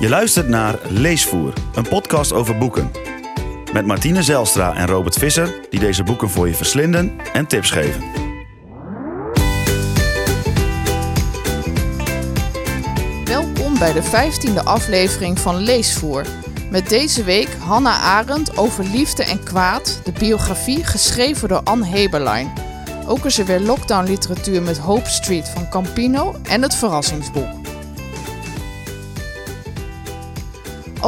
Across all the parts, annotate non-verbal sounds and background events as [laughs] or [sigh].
Je luistert naar Leesvoer, een podcast over boeken. Met Martine Zelstra en Robert Visser, die deze boeken voor je verslinden en tips geven. Welkom bij de 15e aflevering van Leesvoer. Met deze week Hanna Arendt over liefde en kwaad, de biografie geschreven door Anne Heberlein. Ook is er weer lockdown literatuur met Hope Street van Campino en het verrassingsboek.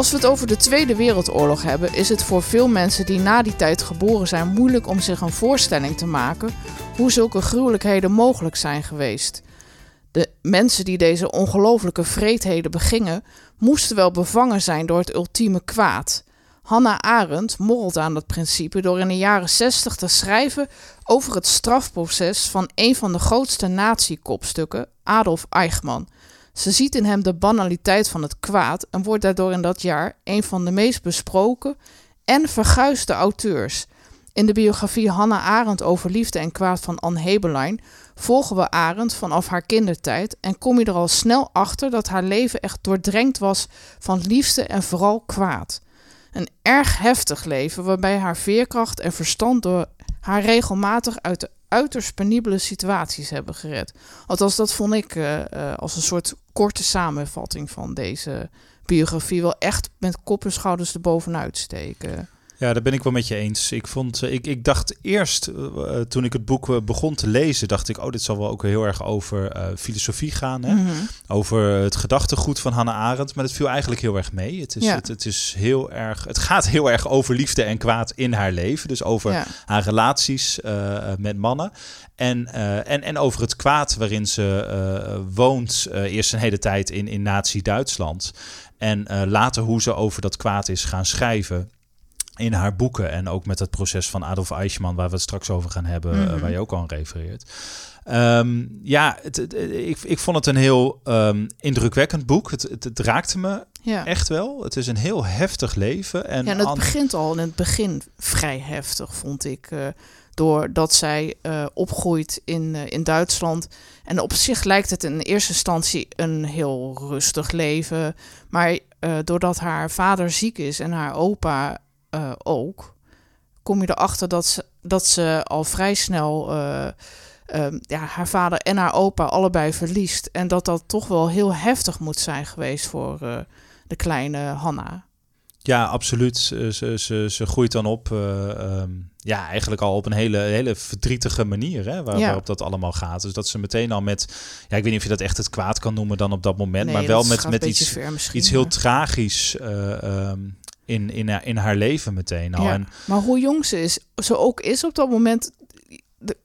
Als we het over de Tweede Wereldoorlog hebben, is het voor veel mensen die na die tijd geboren zijn moeilijk om zich een voorstelling te maken hoe zulke gruwelijkheden mogelijk zijn geweest. De mensen die deze ongelofelijke vreedheden begingen, moesten wel bevangen zijn door het ultieme kwaad. Hannah Arendt morrelt aan dat principe door in de jaren 60 te schrijven over het strafproces van een van de grootste nazi-kopstukken, Adolf Eichmann. Ze ziet in hem de banaliteit van het kwaad en wordt daardoor in dat jaar een van de meest besproken en verguisde auteurs. In de biografie Hannah Arendt over liefde en kwaad van Anne Heberlein volgen we Arendt vanaf haar kindertijd en kom je er al snel achter dat haar leven echt doordrenkt was van liefde en vooral kwaad. Een erg heftig leven waarbij haar veerkracht en verstand door haar regelmatig uit de uiterst penibele situaties hebben gered. Althans, dat vond ik uh, uh, als een soort korte samenvatting van deze biografie wel echt met kop en schouders erbovenuit steken. Ja, daar ben ik wel met je eens. Ik, vond, ik, ik dacht eerst, uh, toen ik het boek begon te lezen, dacht ik, oh, dit zal wel ook heel erg over uh, filosofie gaan. Hè? Mm -hmm. Over het gedachtegoed van Hannah Arendt. Maar het viel eigenlijk heel erg mee. Het, is, ja. het, het, is heel erg, het gaat heel erg over liefde en kwaad in haar leven. Dus over ja. haar relaties uh, met mannen. En, en, en over het kwaad waarin ze woont, eerst een hele tijd in, in Nazi-Duitsland. En later hoe ze over dat kwaad is gaan schrijven in haar boeken en ook met het proces van Adolf Eichmann, waar we het straks over gaan hebben, mm -hmm. uh, waar je ook al aan refereert. Um, ja, het, het, ik, ik vond het een heel um, indrukwekkend boek. Het, het, raakte me ja. echt wel. Het is een heel heftig leven. En, ja, en het begint al in het begin vrij heftig, vond ik. Uh, doordat zij uh, opgroeit in, uh, in Duitsland. En op zich lijkt het in eerste instantie een heel rustig leven. Maar doordat haar vader ziek is en haar opa uh, ook, kom je erachter dat ze, dat ze al vrij snel uh, uh, ja, haar vader en haar opa allebei verliest. En dat dat toch wel heel heftig moet zijn geweest voor de kleine Hanna. Ja, absoluut. Ze, ze, ze groeit dan op, um, ja, eigenlijk al op een hele, hele verdrietige manier, hè, waar, ja. waarop dat allemaal gaat. Dus dat ze meteen al met, ja, ik weet niet of je dat echt het kwaad kan noemen dan op dat moment, nee, maar wel met, met iets, iets heel tragisch um, in, in, in haar leven meteen al. Ja, en, maar hoe jong ze is, ze ook is op dat moment. De,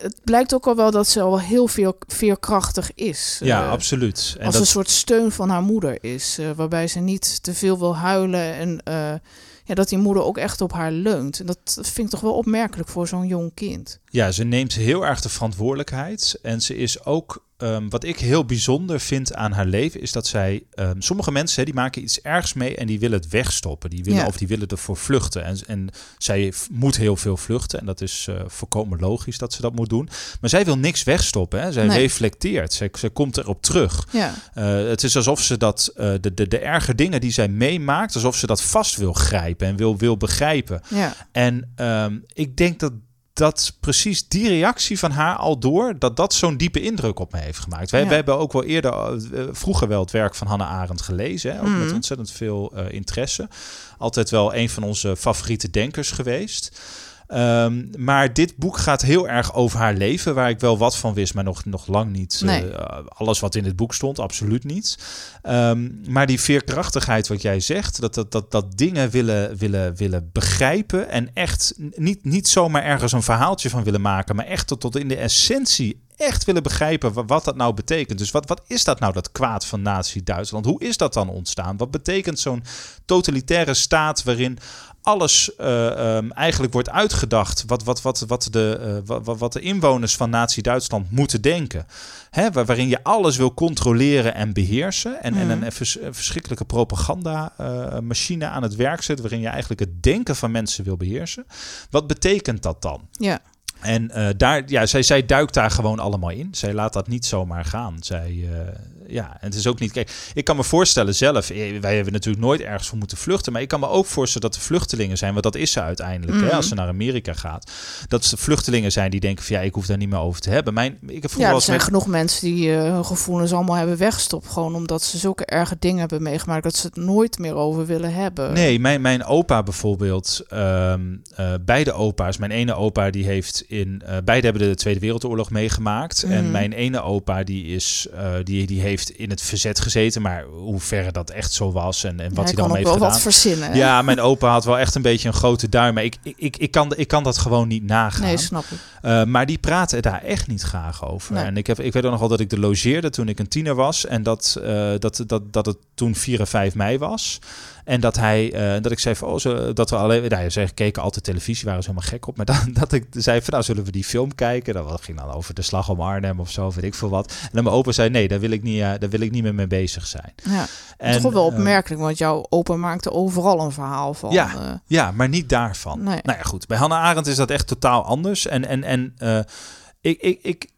het blijkt ook al wel dat ze al heel veel veerkrachtig is. Ja, uh, absoluut. En als dat... een soort steun van haar moeder is. Uh, waarbij ze niet te veel wil huilen. En uh, ja, dat die moeder ook echt op haar leunt. En dat, dat vind ik toch wel opmerkelijk voor zo'n jong kind. Ja, ze neemt heel erg de verantwoordelijkheid. En ze is ook Um, wat ik heel bijzonder vind aan haar leven is dat zij. Um, sommige mensen hè, die maken iets ergs mee en die willen het wegstoppen. Die willen, ja. Of die willen ervoor vluchten. En, en zij moet heel veel vluchten. En dat is uh, volkomen logisch dat ze dat moet doen. Maar zij wil niks wegstoppen. Hè. Zij nee. reflecteert. Zij, zij komt erop terug. Ja. Uh, het is alsof ze dat. Uh, de, de, de erge dingen die zij meemaakt. alsof ze dat vast wil grijpen en wil, wil begrijpen. Ja. En um, ik denk dat dat precies die reactie van haar al door, dat dat zo'n diepe indruk op me heeft gemaakt. Wij, ja. wij hebben ook wel eerder, uh, vroeger wel het werk van Hannah Arendt gelezen, hè, ook mm. met ontzettend veel uh, interesse. Altijd wel een van onze favoriete denkers geweest. Um, maar dit boek gaat heel erg over haar leven, waar ik wel wat van wist, maar nog, nog lang niet nee. uh, alles wat in het boek stond, absoluut niet. Um, maar die veerkrachtigheid, wat jij zegt, dat, dat, dat, dat dingen willen, willen, willen begrijpen en echt niet, niet zomaar ergens een verhaaltje van willen maken, maar echt tot, tot in de essentie echt willen begrijpen wat dat nou betekent. Dus wat, wat is dat nou, dat kwaad van Nazi-Duitsland? Hoe is dat dan ontstaan? Wat betekent zo'n totalitaire staat waarin alles uh, um, eigenlijk wordt uitgedacht wat, wat, wat, wat, de, uh, wat, wat de inwoners van Nazi-Duitsland moeten denken. Hè, waar, waarin je alles wil controleren en beheersen. En, mm. en een vers, verschrikkelijke propaganda-machine uh, aan het werk zet, waarin je eigenlijk het denken van mensen wil beheersen. Wat betekent dat dan? Ja. En uh, daar, ja, zij, zij duikt daar gewoon allemaal in. Zij laat dat niet zomaar gaan. Zij, uh, ja, en het is ook niet. Kijk, ik kan me voorstellen zelf. eh, Wij hebben natuurlijk nooit ergens voor moeten vluchten. Maar ik kan me ook voorstellen dat er vluchtelingen zijn. Want dat is ze uiteindelijk. Mhm. Hè, als ze naar Amerika gaat. Dat ze vluchtelingen zijn die denken: van ja, ik hoef daar niet meer over te hebben. Mijn, ik heb Ja, er zijn met- genoeg mensen die eh, hun gevoelens allemaal hebben weggestopt. Gewoon omdat ze zulke erge dingen hebben meegemaakt dat ze het nooit meer over willen hebben. Nee, mijn, mijn opa bijvoorbeeld, ehm, eh, beide opa's. Mijn ene opa die heeft in, eh, beide hebben de Tweede Wereldoorlog meegemaakt. En Mhm. mijn ene opa die is, die, die heeft in het verzet gezeten. Maar hoe ver dat echt zo was en, en wat hij dan heeft wel gedaan. wat verzinnen. Ja, mijn opa had wel echt een beetje een grote duim. Maar ik, ik, ik, ik, kan, ik kan dat gewoon niet nagaan. Nee, snap ik. Uh, maar die praten daar echt niet graag over. Nee. En ik, heb, ik weet ook nog wel dat ik er logeerde toen ik een tiener was. En dat, uh, dat, dat, dat het toen 4 en 5 mei was. En dat hij, uh, dat ik zei van, oh, zo, dat we alleen, nou, ze keken altijd televisie, waren ze helemaal gek op. Maar [laughs] dan, dat ik zei van, nou, zullen we die film kijken? Dat ging dan over de slag om Arnhem of zo, weet ik veel wat. En dan mijn opa zei, nee, daar wil ik niet, uh, daar wil ik niet meer mee bezig zijn. Ja, en, toch wel opmerkelijk, want jouw opa maakte overal een verhaal van. Ja, ja maar niet daarvan. Nee. Nou ja, goed. Bij Hannah Arendt is dat echt totaal anders. En, en, en ik, ik, ik,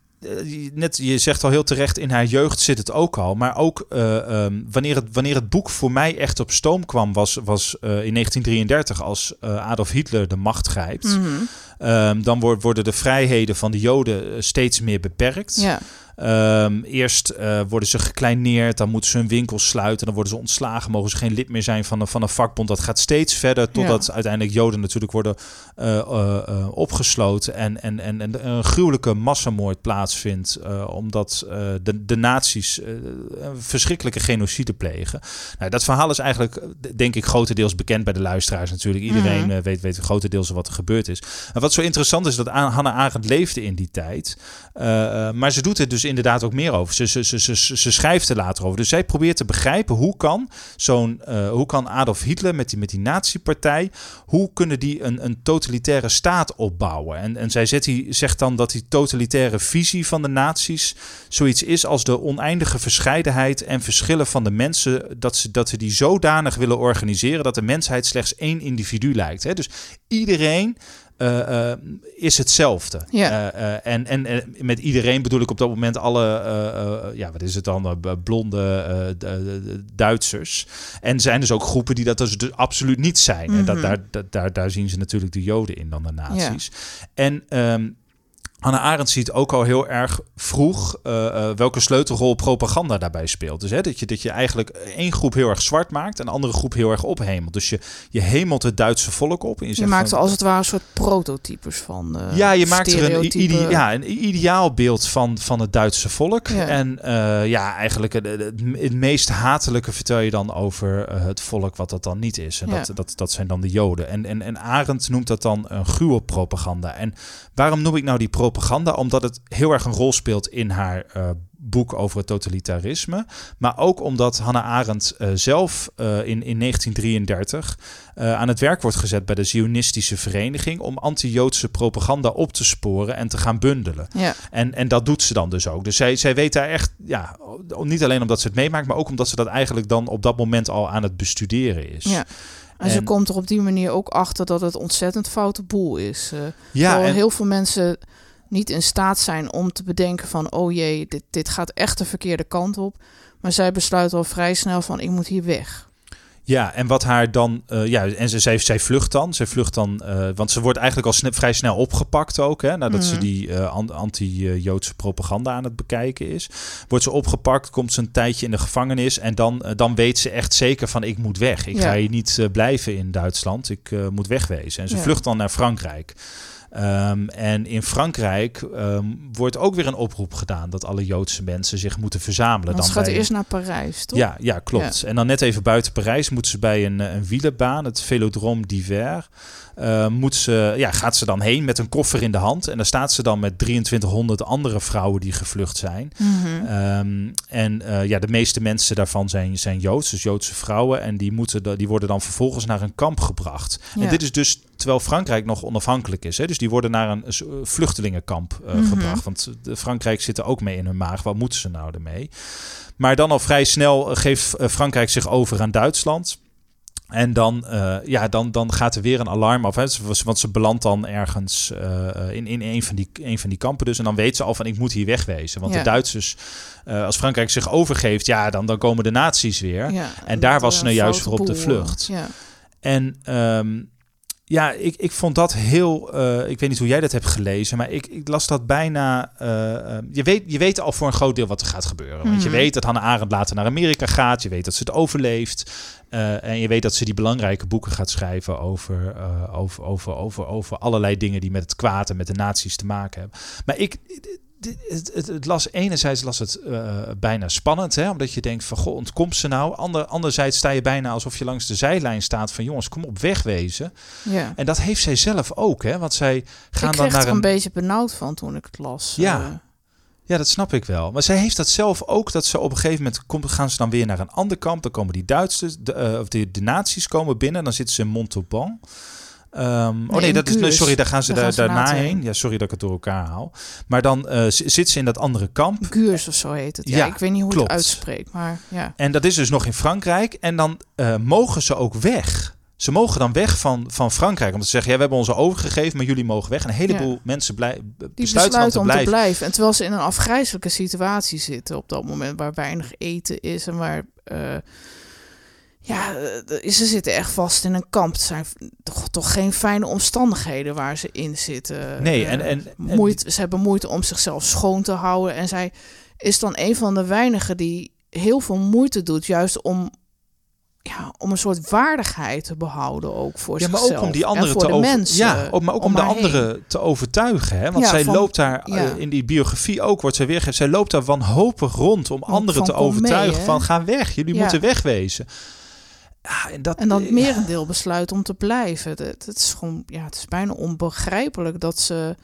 net, je zegt al heel terecht, in haar jeugd zit het ook al. Maar ook uh, um, wanneer, het, wanneer het boek voor mij echt op stoom kwam, was, was uh, in 1933 als Adolf Hitler de macht grijpt. Mm -hmm. um, dan worden de vrijheden van de Joden steeds meer beperkt. Ja. Um, eerst uh, worden ze gekleineerd, dan moeten ze hun winkel sluiten, dan worden ze ontslagen, mogen ze geen lid meer zijn van een, van een vakbond. Dat gaat steeds verder totdat ja. uiteindelijk Joden natuurlijk worden uh, uh, opgesloten en, en, en, en een gruwelijke massamoord plaatsvindt, omdat de, de nazi's een verschrikkelijke genocide plegen. Nou, dat verhaal is eigenlijk, denk ik, grotendeels bekend bij de luisteraars natuurlijk. Iedereen Mhm. weet, weet grotendeels wat er gebeurd is. En wat zo interessant is, dat Hannah Arendt leefde in die tijd, maar ze doet het dus inderdaad ook meer over. Ze, ze, ze, ze, ze schrijft er later over. Dus zij probeert te begrijpen hoe kan zo'n, uh, hoe kan Adolf Hitler met die, met die nazi-partij, hoe kunnen die een, een totalitaire staat opbouwen? En, en zij zet zegt dan dat die totalitaire visie van de nazi's zoiets is als de oneindige verscheidenheid en verschillen van de mensen, dat ze, dat ze die zodanig willen organiseren dat de mensheid slechts één individu lijkt. Hè? Dus iedereen uh, uh, is hetzelfde. Ja. Uh, en, en, en, met iedereen bedoel ik op dat moment alle, ja, wat is het dan, blonde Duitsers. En zijn dus ook groepen die dat dus, dus absoluut niet zijn. Mhm. En dat, daar, dat, daar, daar zien ze natuurlijk de Joden in dan de nazi's. Ja. En um, Hannah Arendt ziet ook al heel erg vroeg uh, uh, welke sleutelrol propaganda daarbij speelt. Dus hè, dat, je, dat je eigenlijk één groep heel erg zwart maakt en een andere groep heel erg ophemelt. Dus je, je hemelt het Duitse volk op. En je, je zegt maakt van, er als het ware een soort prototypes van. Uh, ja, je maakt er een, ja, een ideaal beeld van, van het Duitse volk. Ja. En ja, eigenlijk het, meest hatelijke vertel je dan over het volk wat dat dan niet is. En Ja. dat, dat, dat zijn dan de Joden. En, en, en Arendt noemt dat dan een gruwelpropaganda. En waarom noem ik nou die propaganda? Omdat het heel erg een rol speelt in haar uh, boek over het totalitarisme. Maar ook omdat Hannah Arendt uh, zelf uh, in, in 1933 aan het werk wordt gezet bij de Zionistische Vereniging om anti-Joodse propaganda op te sporen en te gaan bundelen. Ja. En, en dat doet ze dan dus ook. Dus zij, zij weet daar echt, ja, niet alleen omdat ze het meemaakt, maar ook omdat ze dat eigenlijk dan op dat moment al aan het bestuderen is. Ja. En, ze komt er op die manier ook achter dat het ontzettend foute boel is. Ja, en... heel veel mensen niet in staat zijn om te bedenken van... oh jee, dit, dit gaat echt de verkeerde kant op. Maar zij besluit al vrij snel van ik moet hier weg. Ja, en wat haar dan, uh, ja, en ze, zij, zij vlucht dan. Zij vlucht dan, uh, want ze wordt eigenlijk al sne vrij snel opgepakt ook, hè, nadat Mhm. ze die uh, anti-Joodse propaganda aan het bekijken is. Wordt ze opgepakt, komt ze een tijdje in de gevangenis en dan, dan weet ze echt zeker van ik moet weg. Ik Ja. ga hier niet blijven in Duitsland, ik moet wegwezen. En ze Ja. vlucht dan naar Frankrijk. Um, en in Frankrijk um, wordt ook weer een oproep gedaan dat alle Joodse mensen zich moeten verzamelen. Want ze dan gaat bij... eerst naar Parijs, toch? Ja, ja klopt. En dan net even buiten Parijs moeten ze bij een, een wielenbaan, het Velodrome d'Hiver. Uh, moet ze, ja, gaat ze dan heen met een koffer in de hand. En dan staat ze dan met 2300 andere vrouwen die gevlucht zijn. Mhm. Um, en uh, ja, de meeste mensen daarvan zijn, zijn Joods, dus Joodse vrouwen. En die, moeten, die worden dan vervolgens naar een kamp gebracht. Ja. En dit is dus terwijl Frankrijk nog onafhankelijk is. Hè? Dus die worden naar een uh, vluchtelingenkamp uh, Mhm. gebracht. Want de Frankrijk zit er ook mee in hun maag. Wat moeten ze nou ermee? Maar dan al vrij snel geeft Frankrijk zich over aan Duitsland. En dan, uh, ja, dan, dan gaat er weer een alarm af. Hè? Want ze belandt dan ergens uh, in, in een, van die, een van die kampen dus. En dan weet ze al van ik moet hier wegwezen. Want ja. de Duitsers, uh, als Frankrijk zich overgeeft, ja, dan, dan komen de nazi's weer. Ja, en daar was ze nou juist voor op de vlucht. Ja. En um, ja, ik, ik vond dat heel. Uh, ik weet niet hoe jij dat hebt gelezen, maar ik, ik las dat bijna. Uh, je, weet, je weet al voor een groot deel wat er gaat gebeuren. Want je weet dat Hannah Arendt later naar Amerika gaat. Je weet dat ze het overleeft. Uh, en je weet dat ze die belangrijke boeken gaat schrijven over, over, over, over, over allerlei dingen die met het kwaad en met de nazi's te maken hebben. Maar ik het, het, het, las enerzijds las het uh, bijna spannend, hè, omdat je denkt van goh, ontkomt ze nou? Ander, anderzijds sta je bijna alsof je langs de zijlijn staat van jongens, kom op, wegwezen. Ja. En dat heeft zij zelf ook, hè, want zij gaan ik dan naar er een... een beetje benauwd van toen ik het las. Ja. Uh, ja, dat snap ik wel. Maar zij heeft dat zelf ook, dat ze op een gegeven moment komt, gaan ze dan weer naar een ander kamp. Dan komen die Duitsers, de, uh, of de, de nazi's komen binnen. Dan zitten ze in Montauban. Um, nee, oh nee, dat is, nee, sorry, daar gaan ze, daar, gaan ze daarna heen. heen. Ja, sorry dat ik het door elkaar haal. Maar dan uh, zit ze in dat andere kamp. Guurs of zo heet het. Ja, ja ik weet niet hoe klopt. het uitspreekt, maar ja. En dat is dus nog in Frankrijk. En dan uh, mogen ze ook weg. Ze mogen dan weg van, van Frankrijk. Omdat ze zeggen, ja, we hebben onze overgegeven, maar jullie mogen weg. En een heleboel ja. mensen blij, Die besluiten, besluiten om te blijven. blijven. En terwijl ze in een afgrijzelijke situatie zitten op dat moment, waar weinig eten is en waar... Uh, ja, ze zitten echt vast in een kamp. Het zijn toch, toch geen fijne omstandigheden waar ze in zitten. Nee, en, en, en moeite, ze hebben moeite om zichzelf schoon te houden. En zij is dan een van de weinigen die heel veel moeite doet, juist om, ja, om een soort waardigheid te behouden ook voor ja, maar zichzelf. ook om die anderen te de over, mensen. Ja, maar ook om, om de anderen te overtuigen. Hè? Want ja, zij van, loopt daar ja. in die biografie ook, wordt zij weergegeven. Zij loopt daar wanhopig rond om anderen te overtuigen mee, van ga weg, jullie moeten wegwezen. Ja, en, dat, en dan het merendeel besluit om te blijven. Het, het, is gewoon, ja, het is bijna onbegrijpelijk dat ze.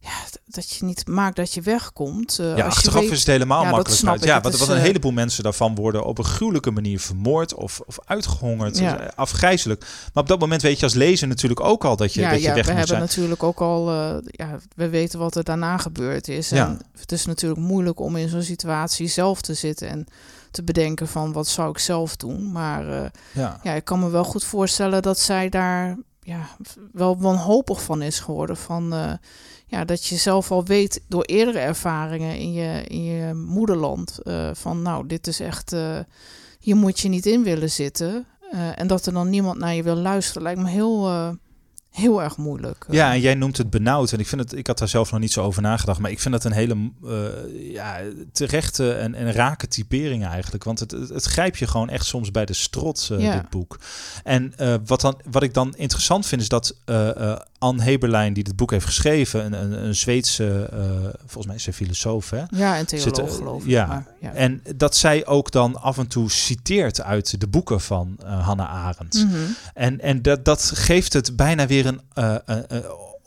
Ja, dat je niet maakt dat je wegkomt. Uh, ja, als achteraf je weet, is het helemaal ja, makkelijk. Dat ja, want, want een uh, heleboel mensen daarvan worden op een gruwelijke manier vermoord of, of uitgehongerd. Ja. Afgrijzelijk. Maar op dat moment weet je als lezer natuurlijk ook al dat je, ja, dat je ja, weg we moet hebben zijn. natuurlijk ook al, uh, ja, we weten wat er daarna gebeurd is. Ja. En het is natuurlijk moeilijk om in zo'n situatie zelf te zitten en te bedenken van wat zou ik zelf doen. Maar uh, ja. ja, ik kan me wel goed voorstellen dat zij daar ja, wel wanhopig van is geworden. Van, uh, ja, dat je zelf al weet door eerdere ervaringen in je, in je moederland. Uh, van nou, dit is echt, hier moet je niet in willen zitten. En dat er dan niemand naar je wil luisteren, lijkt me heel, heel erg moeilijk. Ja, en jij noemt het benauwd. En ik vind het, ik had daar zelf nog niet zo over nagedacht. Maar ik vind dat een hele uh, ja, terechte en, en rake typering eigenlijk. Want het, het, het grijp je gewoon echt soms bij de strot, uh, Ja. dit boek. En uh, wat, dan, wat ik dan interessant vind, is dat Anne Heberlein, die dit boek heeft geschreven, een, een, een Zweedse, volgens mij is zij filosoof, hè? Ja, en theoloog Zit, geloof ik. Ja. Maar, ja. en dat zij ook dan af en toe citeert uit de boeken van Hannah Arendt. Mm -hmm. En, en dat, dat geeft het bijna weer een. Uh, uh,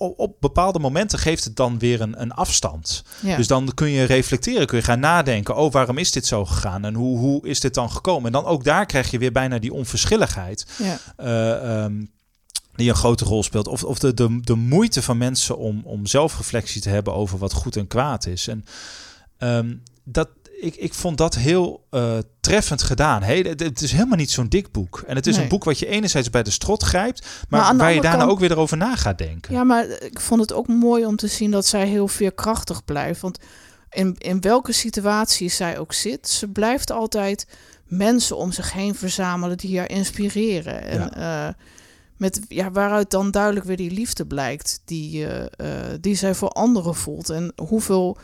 op, bepaalde momenten geeft het dan weer een, een afstand. Ja. Dus dan kun je reflecteren, kun je gaan nadenken. Oh, waarom is dit zo gegaan? En hoe, hoe is dit dan gekomen? En dan ook daar krijg je weer bijna die onverschilligheid. Ja. Uh, um, die een grote rol speelt. Of, of de, de, de moeite van mensen om, om zelfreflectie te hebben over wat goed en kwaad is. En um, dat, ik, ik vond dat heel uh, treffend gedaan. Hey, het, het is helemaal niet zo'n dik boek. En het is Nee. een boek wat je enerzijds bij de strot grijpt, maar, waar je daarna kant- ook weer erover na gaat denken. Ja, maar ik vond het ook mooi om te zien dat zij heel veerkrachtig blijft. Want in, in welke situatie zij ook zit, ze blijft altijd mensen om zich heen verzamelen die haar inspireren. En ja. met, ja, waaruit dan duidelijk weer die liefde blijkt die, uh, die zij voor anderen voelt. En hoeveel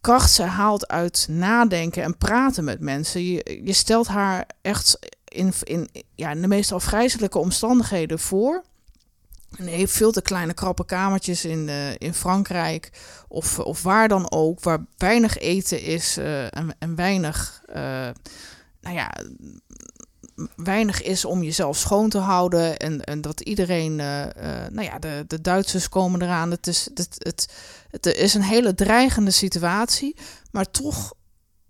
kracht zij haalt uit nadenken en praten met mensen. Je, stelt haar echt in, in, ja, in de meest afgrijzelijke omstandigheden voor. En heeft veel te kleine krappe kamertjes in, uh, in Frankrijk of, of waar dan ook, waar weinig eten is uh, en, en, weinig, uh, nou ja, weinig is om jezelf schoon te houden en, en dat iedereen, nou ja, de, de Duitsers komen eraan. Het is, het, het, het is een hele dreigende situatie, maar toch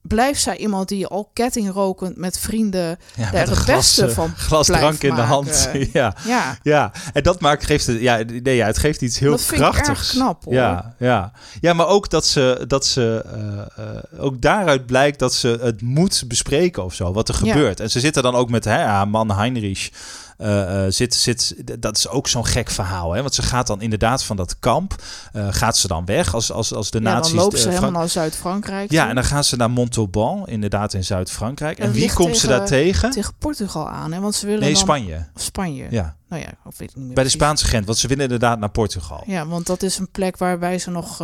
blijft zij iemand die al kettingrokend met vrienden Ja, daar het beste glas, van eh, glas drank in de hand. [laughs] ja. Ja, Ja, en dat maakt, geeft het, ja, nee, ja, het geeft iets heel Dat vind ik erg krachtigs. knap, hoor. Ja, ja. ja, maar ook dat ze, dat ze eh, eh, ook daaruit blijkt dat ze het moet bespreken of zo, wat er gebeurt. En ze zitten dan ook met hè, haar man Heinrich. Eh, eh, zit, zit, dat is ook zo'n gek verhaal. Hè? Want ze gaat dan inderdaad van dat kamp. eh, gaat ze dan weg als, als, als de ja nazi's. dan loopt ze helemaal naar Zuid-Frankrijk. ja, toe, en dan gaan ze naar Montauban, inderdaad in Zuid-Frankrijk. En wie komt ze daar tegen? tegen Portugal aan. Hè? Want ze willen Nee, dan... Spanje. Of Spanje. Ja, Nou ja, of weet ik niet meer bij de. Spaanse grens. Want ze willen inderdaad naar Portugal. Ja, want dat is een plek waarbij ze nog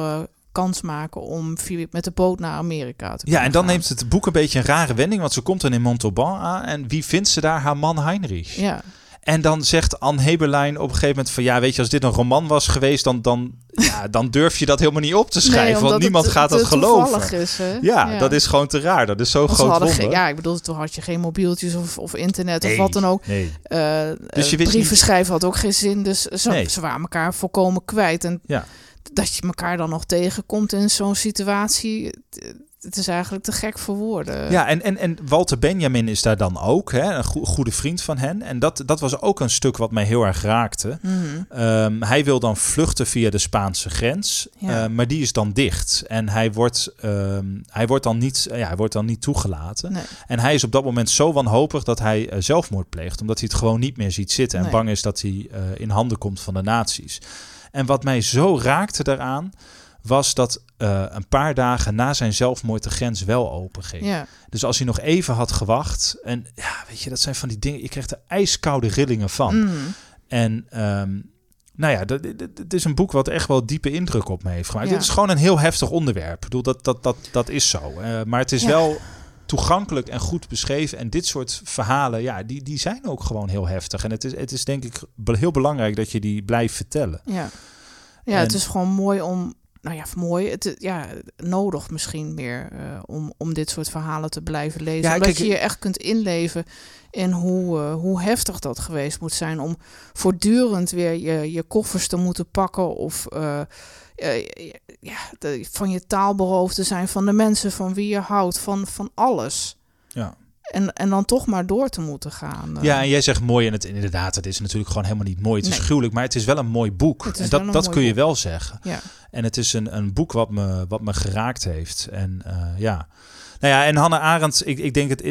kans maken om met de boot naar Amerika te Ja, en dan gaan. neemt het boek een beetje een rare wending, want ze komt dan in Montauban aan en wie vindt ze daar? Haar man Heinrich. Ja, En dan zegt Anne Heberlein op een gegeven moment van ja, weet je, als dit een roman was geweest, dan, dan, ja, dan durf je dat helemaal niet op te schrijven, Nee, want niemand gaat dat geloven. Is? Ja, dat is gewoon te raar. Dat is zo Want groot wonder. geen, ja, ik bedoel, toen had je geen mobieltjes of, of internet Nee, of wat dan ook. Nee. Eh, Dus je wist brieven niet- schrijven had ook geen zin. Dus ze waren elkaar volkomen kwijt. En Ja. dat je elkaar dan nog tegenkomt in zo'n situatie, het, is eigenlijk te gek voor woorden. Ja, en, en, en Walter Benjamin is daar dan ook, hè, een goe- goede vriend van hen. En dat, dat was ook een stuk wat mij heel erg raakte. Mhm. Ehm, hij wil dan vluchten via de Spaanse grens, Ja. eh, maar die is dan dicht. En hij wordt, ehm, hij wordt, dan, niet, ja, hij wordt dan niet toegelaten. Nee. En hij is op dat moment zo wanhopig dat hij eh, zelfmoord pleegt, omdat hij het gewoon niet meer ziet zitten en Nee. bang is dat hij eh, in handen komt van de nazi's. En wat mij zo raakte daaraan, was dat eh, een paar dagen na zijn zelfmoord de grens wel open ging. Ja. Dus als hij nog even had gewacht, en ja, weet je, dat zijn van die dingen, je krijgt er ijskoude rillingen van. Mhm. En ehm, nou ja, het is een boek wat echt wel diepe indruk op me heeft gemaakt. Ja. Dit is gewoon een heel heftig onderwerp. Ik bedoel, dat, dat, dat, dat is zo. Eh, maar het is Ja. wel toegankelijk en goed beschreven. En dit soort verhalen, ja, die, die zijn ook gewoon heel heftig. En het is, het is denk ik heel belangrijk dat je die blijft vertellen. Ja, ja En- het is gewoon mooi om, nou ja, mooi, het, ja, nodig misschien meer eh, om, om dit soort verhalen te blijven lezen. Ja, Omdat kijk, je je echt kunt inleven in hoe, eh, hoe heftig dat geweest moet zijn om voortdurend weer je, je koffers te moeten pakken of eh, eh, ja, de- van je taal beroofd te zijn, van de mensen van wie je houdt, van, van alles. Ja. En, en dan toch maar door te moeten gaan. eh. Ja, en jij zegt mooi en het inderdaad, het is natuurlijk gewoon helemaal niet mooi. Het is Nee. gruwelijk, maar het is wel een mooi boek. En dat, dat kun je wel zeggen. ja. En het is een, een boek wat me, wat me geraakt heeft. En eh, ja. Nou ja, en Hannah Arendt, ik, ik denk het,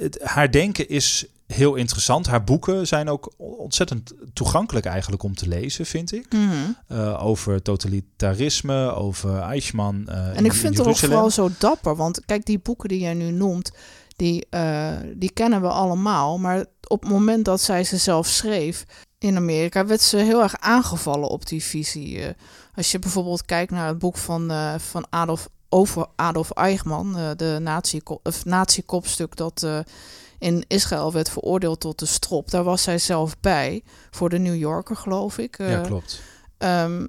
het, haar denken is heel interessant. Haar boeken zijn ook ontzettend toegankelijk eigenlijk om te lezen, vind ik. Mhm. Eh, over totalitarisme, over Eichmann. En in ik vind het ook vooral zo dapper. Want kijk, die boeken die jij nu noemt, die, eh, die kennen we allemaal. Maar op het moment dat zij ze zelf schreef in Amerika, werd ze heel erg aangevallen op die visie. Eh, als je bijvoorbeeld kijkt naar het boek van, eh, van Adolf over Adolf Eichmann, de nazi nazi-kopstuk dat eh, in Israël werd veroordeeld tot de strop. Daar was zij zelf bij, voor de New Yorker geloof ik. Ja, klopt. Ehm,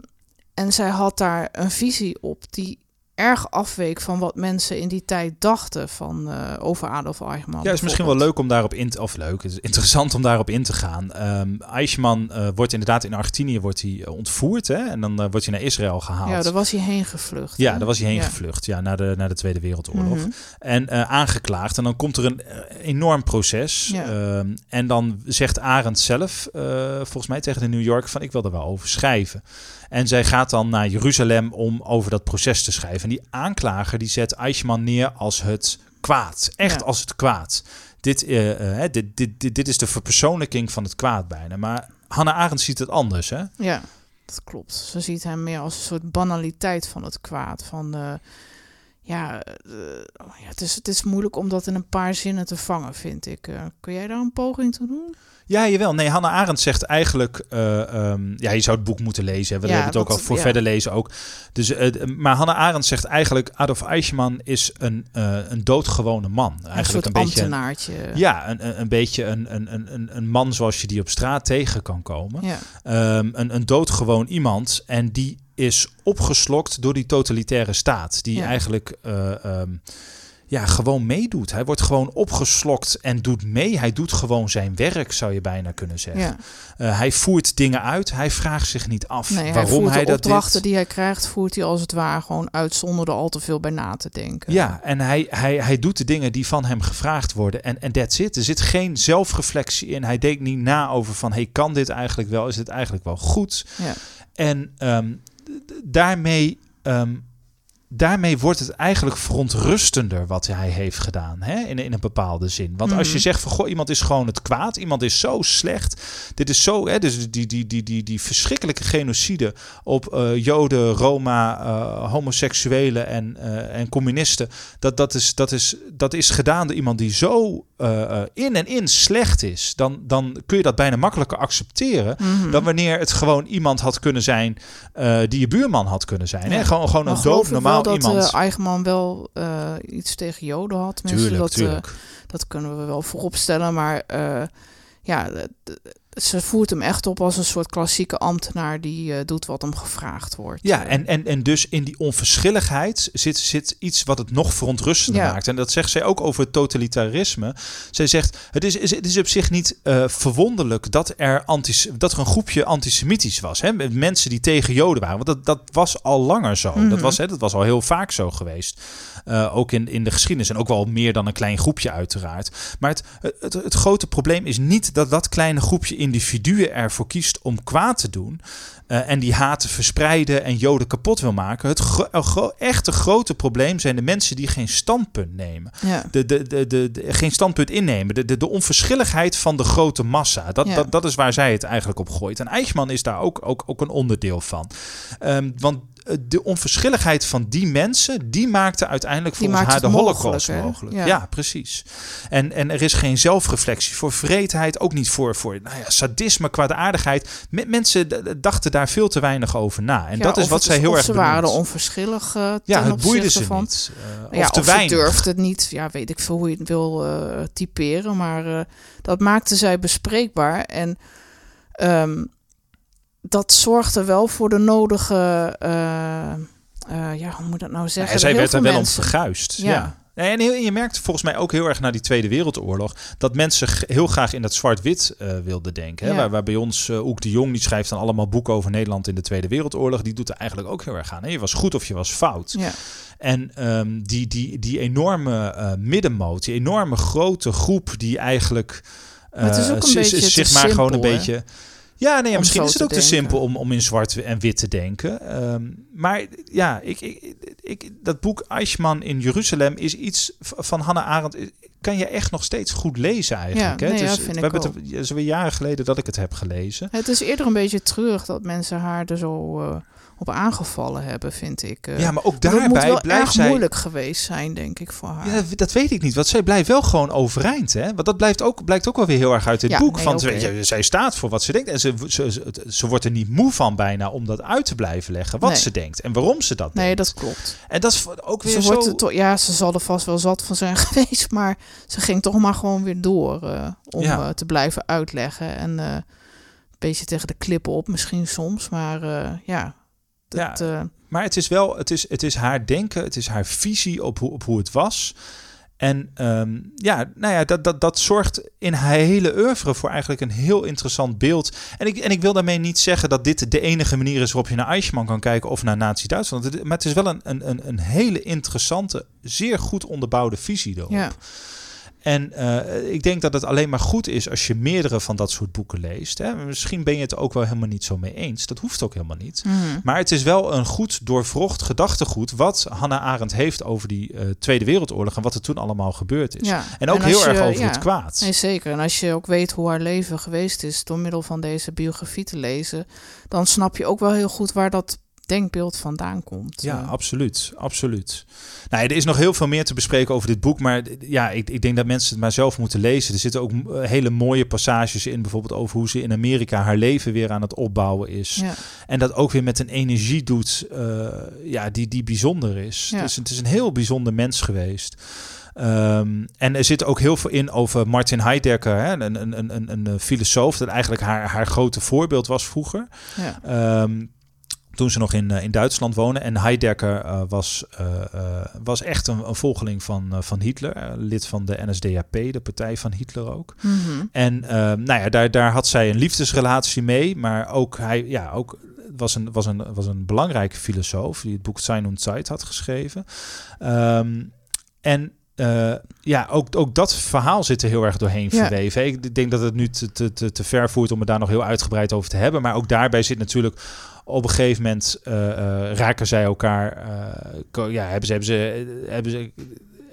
en zij had daar een visie op die erg afweek van wat mensen in die tijd dachten van, eh, over Adolf Eichmann. Ja, het is misschien wel leuk om daarop in te... Of leuk, het is interessant om daarop in te gaan. Ehm Eichmann eh, wordt inderdaad in Argentinië wordt hij, eh, ontvoerd. Hè? En dan wordt hij naar Israël gehaald. Ja, daar was hij heen gevlucht. Ja, hè? daar was hij heen Ja. gevlucht. Ja, naar de, naar de Tweede Wereldoorlog. Mhm. En aangeklaagd. En dan komt er een enorm proces. Ja. Ehm, en dan zegt Arendt zelf, volgens mij tegen de New York, van ik wil er wel over schrijven. En zij gaat dan naar Jeruzalem om over dat proces te schrijven. En die aanklager die zet Eichmann neer als het kwaad. Echt Ja. als het kwaad. Dit, eh, eh, dit, dit, dit, dit is de verpersoonlijking van het kwaad bijna. Maar Hannah Arendt ziet het anders, hè? Ja, dat klopt. Ze ziet hem meer als een soort banaliteit van het kwaad. Van, eh, ja, eh, ja het, is, het is moeilijk om dat in een paar zinnen te vangen, vind ik. Kun jij daar een poging toe doen? Ja, jawel. Nee, Hannah Arendt zegt eigenlijk... eh, ehm, ja, je zou het boek moeten lezen. We Ja, hebben het ook al voor ja. verder lezen ook. Dus, eh, maar Hannah Arendt zegt eigenlijk... Adolf Eichmann is een, eh, een doodgewone man. een Eigenlijk soort een beetje... ambtenaartje. Ja, een, een, een beetje een, een, een- een, een man zoals je die op straat tegen kan komen. ja. Ehm, een, een doodgewoon iemand. En die is opgeslokt door die totalitaire staat. Die eigenlijk... eh, ehm, ja, gewoon meedoet. Hij wordt gewoon opgeslokt en doet mee. Hij doet gewoon zijn werk, zou je bijna kunnen zeggen. Ja. Uh, hij voert dingen uit. Hij vraagt zich niet af Nee, hij waarom voert hij, de dat opdrachten doet. die hij krijgt, voert hij als het ware gewoon uit zonder er al te veel bij na te denken. Ja, en hij, hij, hij doet de dingen die van hem gevraagd worden. En, en that's it. Er zit geen zelfreflectie in. Hij denkt niet na over van... hey, kan dit eigenlijk wel? Is dit eigenlijk wel goed? Ja. En ehm, daarmee, ehm, daarmee wordt het eigenlijk verontrustender wat hij heeft gedaan. Hè? In, in een bepaalde zin. Want als je Mhm. zegt van goh, iemand is gewoon het kwaad. Iemand is zo slecht. Dit is zo, hè, dus die, die, die, die, die verschrikkelijke genocide op eh, Joden, Roma, eh, homoseksuelen en, eh, en communisten. Dat, dat, is, dat, is, dat is gedaan door iemand die zo in en in slecht is. Dan, dan kun je dat bijna makkelijker accepteren Mhm. dan wanneer het gewoon iemand had kunnen zijn die je buurman had kunnen zijn. Hè? Gewoon, gewoon een doodnormaal wel dat iemand. eh, Eichmann wel eh, iets tegen Joden had. Mensen, tuurlijk, dat, eh, tuurlijk. dat kunnen we wel vooropstellen. Maar eh, ja, ze voert hem echt op als een soort klassieke ambtenaar die eh, doet wat hem gevraagd wordt. Ja, en, en, en dus in die onverschilligheid zit, zit iets wat het nog verontrustender Ja. maakt. En dat zegt zij ook over het totalitarisme. Zij zegt, het is, is- het is op zich niet eh, verwonderlijk dat er, antis, dat er een groepje antisemitisch was. Hè? Mensen die tegen Joden waren. Want dat, dat was al langer zo. Mhm. dat, was, hè, dat was al heel vaak zo geweest. Eh, ook in, in de geschiedenis. En ook wel meer dan een klein groepje uiteraard. Maar het, het, het grote probleem is niet dat dat kleine groepje individuen ervoor kiest om kwaad te doen. eh, en die haat te verspreiden en Joden kapot wil maken. Het gro- gro- echte grote probleem zijn de mensen die geen standpunt nemen. ja. De, de, de, de, geen standpunt innemen. De, de, de onverschilligheid van de grote massa. Dat, Ja. dat, dat is waar zij het eigenlijk op gooit. En Eichmann is daar ook, ook, ook een onderdeel van. Ehm, want eh, de onverschilligheid van die mensen, die maakte uiteindelijk volgens maakt haar de holocaust mogelijk. Ja. Ja. precies. En, en er is geen zelfreflectie voor vreedheid, ook niet voor, voor nou ja, sadisme, kwaadaardigheid. Me- mensen dachten daar veel te weinig over na. En Ja, dat is wat zij heel erg ze waren er benoemt. onverschillig eh, ten Ja, het boeide ze van. niet. Eh, Ja, of te of weinig. ze durfde het niet. Ja, weet ik veel hoe je het wil eh, typeren. Maar eh, dat maakte zij bespreekbaar. En ehm, dat zorgde wel voor de nodige... eh, eh, ja, hoe moet dat nou zeggen? Ja, zij werd er wel om verguisd. Ja. En heel- je merkt volgens mij ook heel erg na die Tweede Wereldoorlog dat mensen heel graag in dat zwart-wit eh, wilden denken. Hè? Ja. Waar, waar bij ons uh, Oek de Jong, die schrijft dan allemaal boeken over Nederland in de Tweede Wereldoorlog. Die doet er eigenlijk ook heel erg aan. Hè? Je was goed of je was fout. Ja. En ehm, die, die, die enorme middenmoot, die enorme grote groep die eigenlijk. Maar het is ook een z- z- beetje te zeg maar gewoon een hè? beetje. Ja, nee, ja, misschien is het ook te simpel om, om in zwart en wit te denken. Ehm, maar ja, ik, ik, ik, dat boek Eichmann in Jeruzalem is iets van Hannah Arendt. Kan je echt nog steeds goed lezen eigenlijk. Ja, hè? nee, Het ja, vind we ik hebben het, ja, het jaren geleden dat ik het heb gelezen. Het is eerder een beetje treurig dat mensen haar er zo eh, op aangevallen hebben, vind ik. eh. ja, maar ook moet daarbij wel blijft erg zij. moeilijk geweest zijn, denk ik, voor haar. Ja, dat, dat weet ik niet, want zij blijft wel gewoon overeind. Hè? Want dat blijft ook, blijkt ook wel weer heel erg uit dit Ja, boek. nee, van, oké. ze- zij staat voor wat ze denkt. En ze, ze, ze, ze wordt er niet moe van bijna om dat uit te blijven leggen. Wat Nee. ze denkt en waarom ze dat nee, denkt. dat klopt. En dat is ook weer Ze zo... wordt er toch- ja, ze zal er vast wel zat van zijn [laughs] geweest, maar ze ging toch maar gewoon weer door eh, om Ja. eh, te blijven uitleggen. En eh, een beetje tegen de klippen op misschien soms, maar ja. Dat, Maar het is wel, het is, het is haar denken, het is haar visie op hoe, op hoe het was. En ehm, ja, nou ja, dat, dat, dat zorgt in haar hele oeuvre voor eigenlijk een heel interessant beeld. En ik, en ik wil daarmee niet zeggen dat dit de enige manier is waarop je naar Eichmann kan kijken of naar Nazi-Duitsland. Maar het is wel een, een, een, een hele interessante, zeer goed onderbouwde visie erop. ja. En eh, ik denk dat het alleen maar goed is als je meerdere van dat soort boeken leest. Hè. Misschien ben je het ook wel helemaal niet zo mee eens. Dat hoeft ook helemaal niet. Mhm. Maar het is wel een goed doorvrocht gedachtegoed wat Hannah Arendt heeft over die eh, Tweede Wereldoorlog en wat er toen allemaal gebeurd is. Ja. En ook heel erg over ja. het kwaad. Nee, zeker. En als je ook weet hoe haar leven geweest is door middel van deze biografie te lezen, dan snap je ook wel heel goed waar dat denkbeeld vandaan komt. Ja, Eh, absoluut. Absoluut. Nou, er is nog heel veel meer te bespreken over dit boek. Maar ja, ik, ik denk dat mensen het maar zelf moeten lezen. Er zitten ook eh, hele mooie passages in. Bijvoorbeeld over hoe ze in Amerika haar leven weer aan het opbouwen is. ja. En dat ook weer met een energie doet eh, ja, die, die bijzonder is. Ja. Dus het is een heel bijzonder mens geweest. Ehm, en er zit ook heel veel in over Martin Heidegger, hè, een, een, een, een, een filosoof dat eigenlijk haar, haar grote voorbeeld was vroeger. Ja. Ehm, toen ze nog in, in Duitsland wonen. En Heidegger was, was echt een, een volgeling van, van Hitler. lid van de NSDAP, de partij van Hitler ook. Mhm. En nou ja, daar, daar had zij een liefdesrelatie mee. Maar ook hij, ja, ook was een, was, een, was een belangrijke filosoof die het boek Sein und Zeit had geschreven. Ehm, en uh, ja, ook, ook dat verhaal zit er heel erg doorheen Ja. verweven. Ik denk dat het nu te, te, te, te ver voert om het daar nog heel uitgebreid over te hebben. Maar ook daarbij zit natuurlijk op een gegeven moment uh, uh, raken zij elkaar. Uh, ja, hebben ze, hebben ze, hebben ze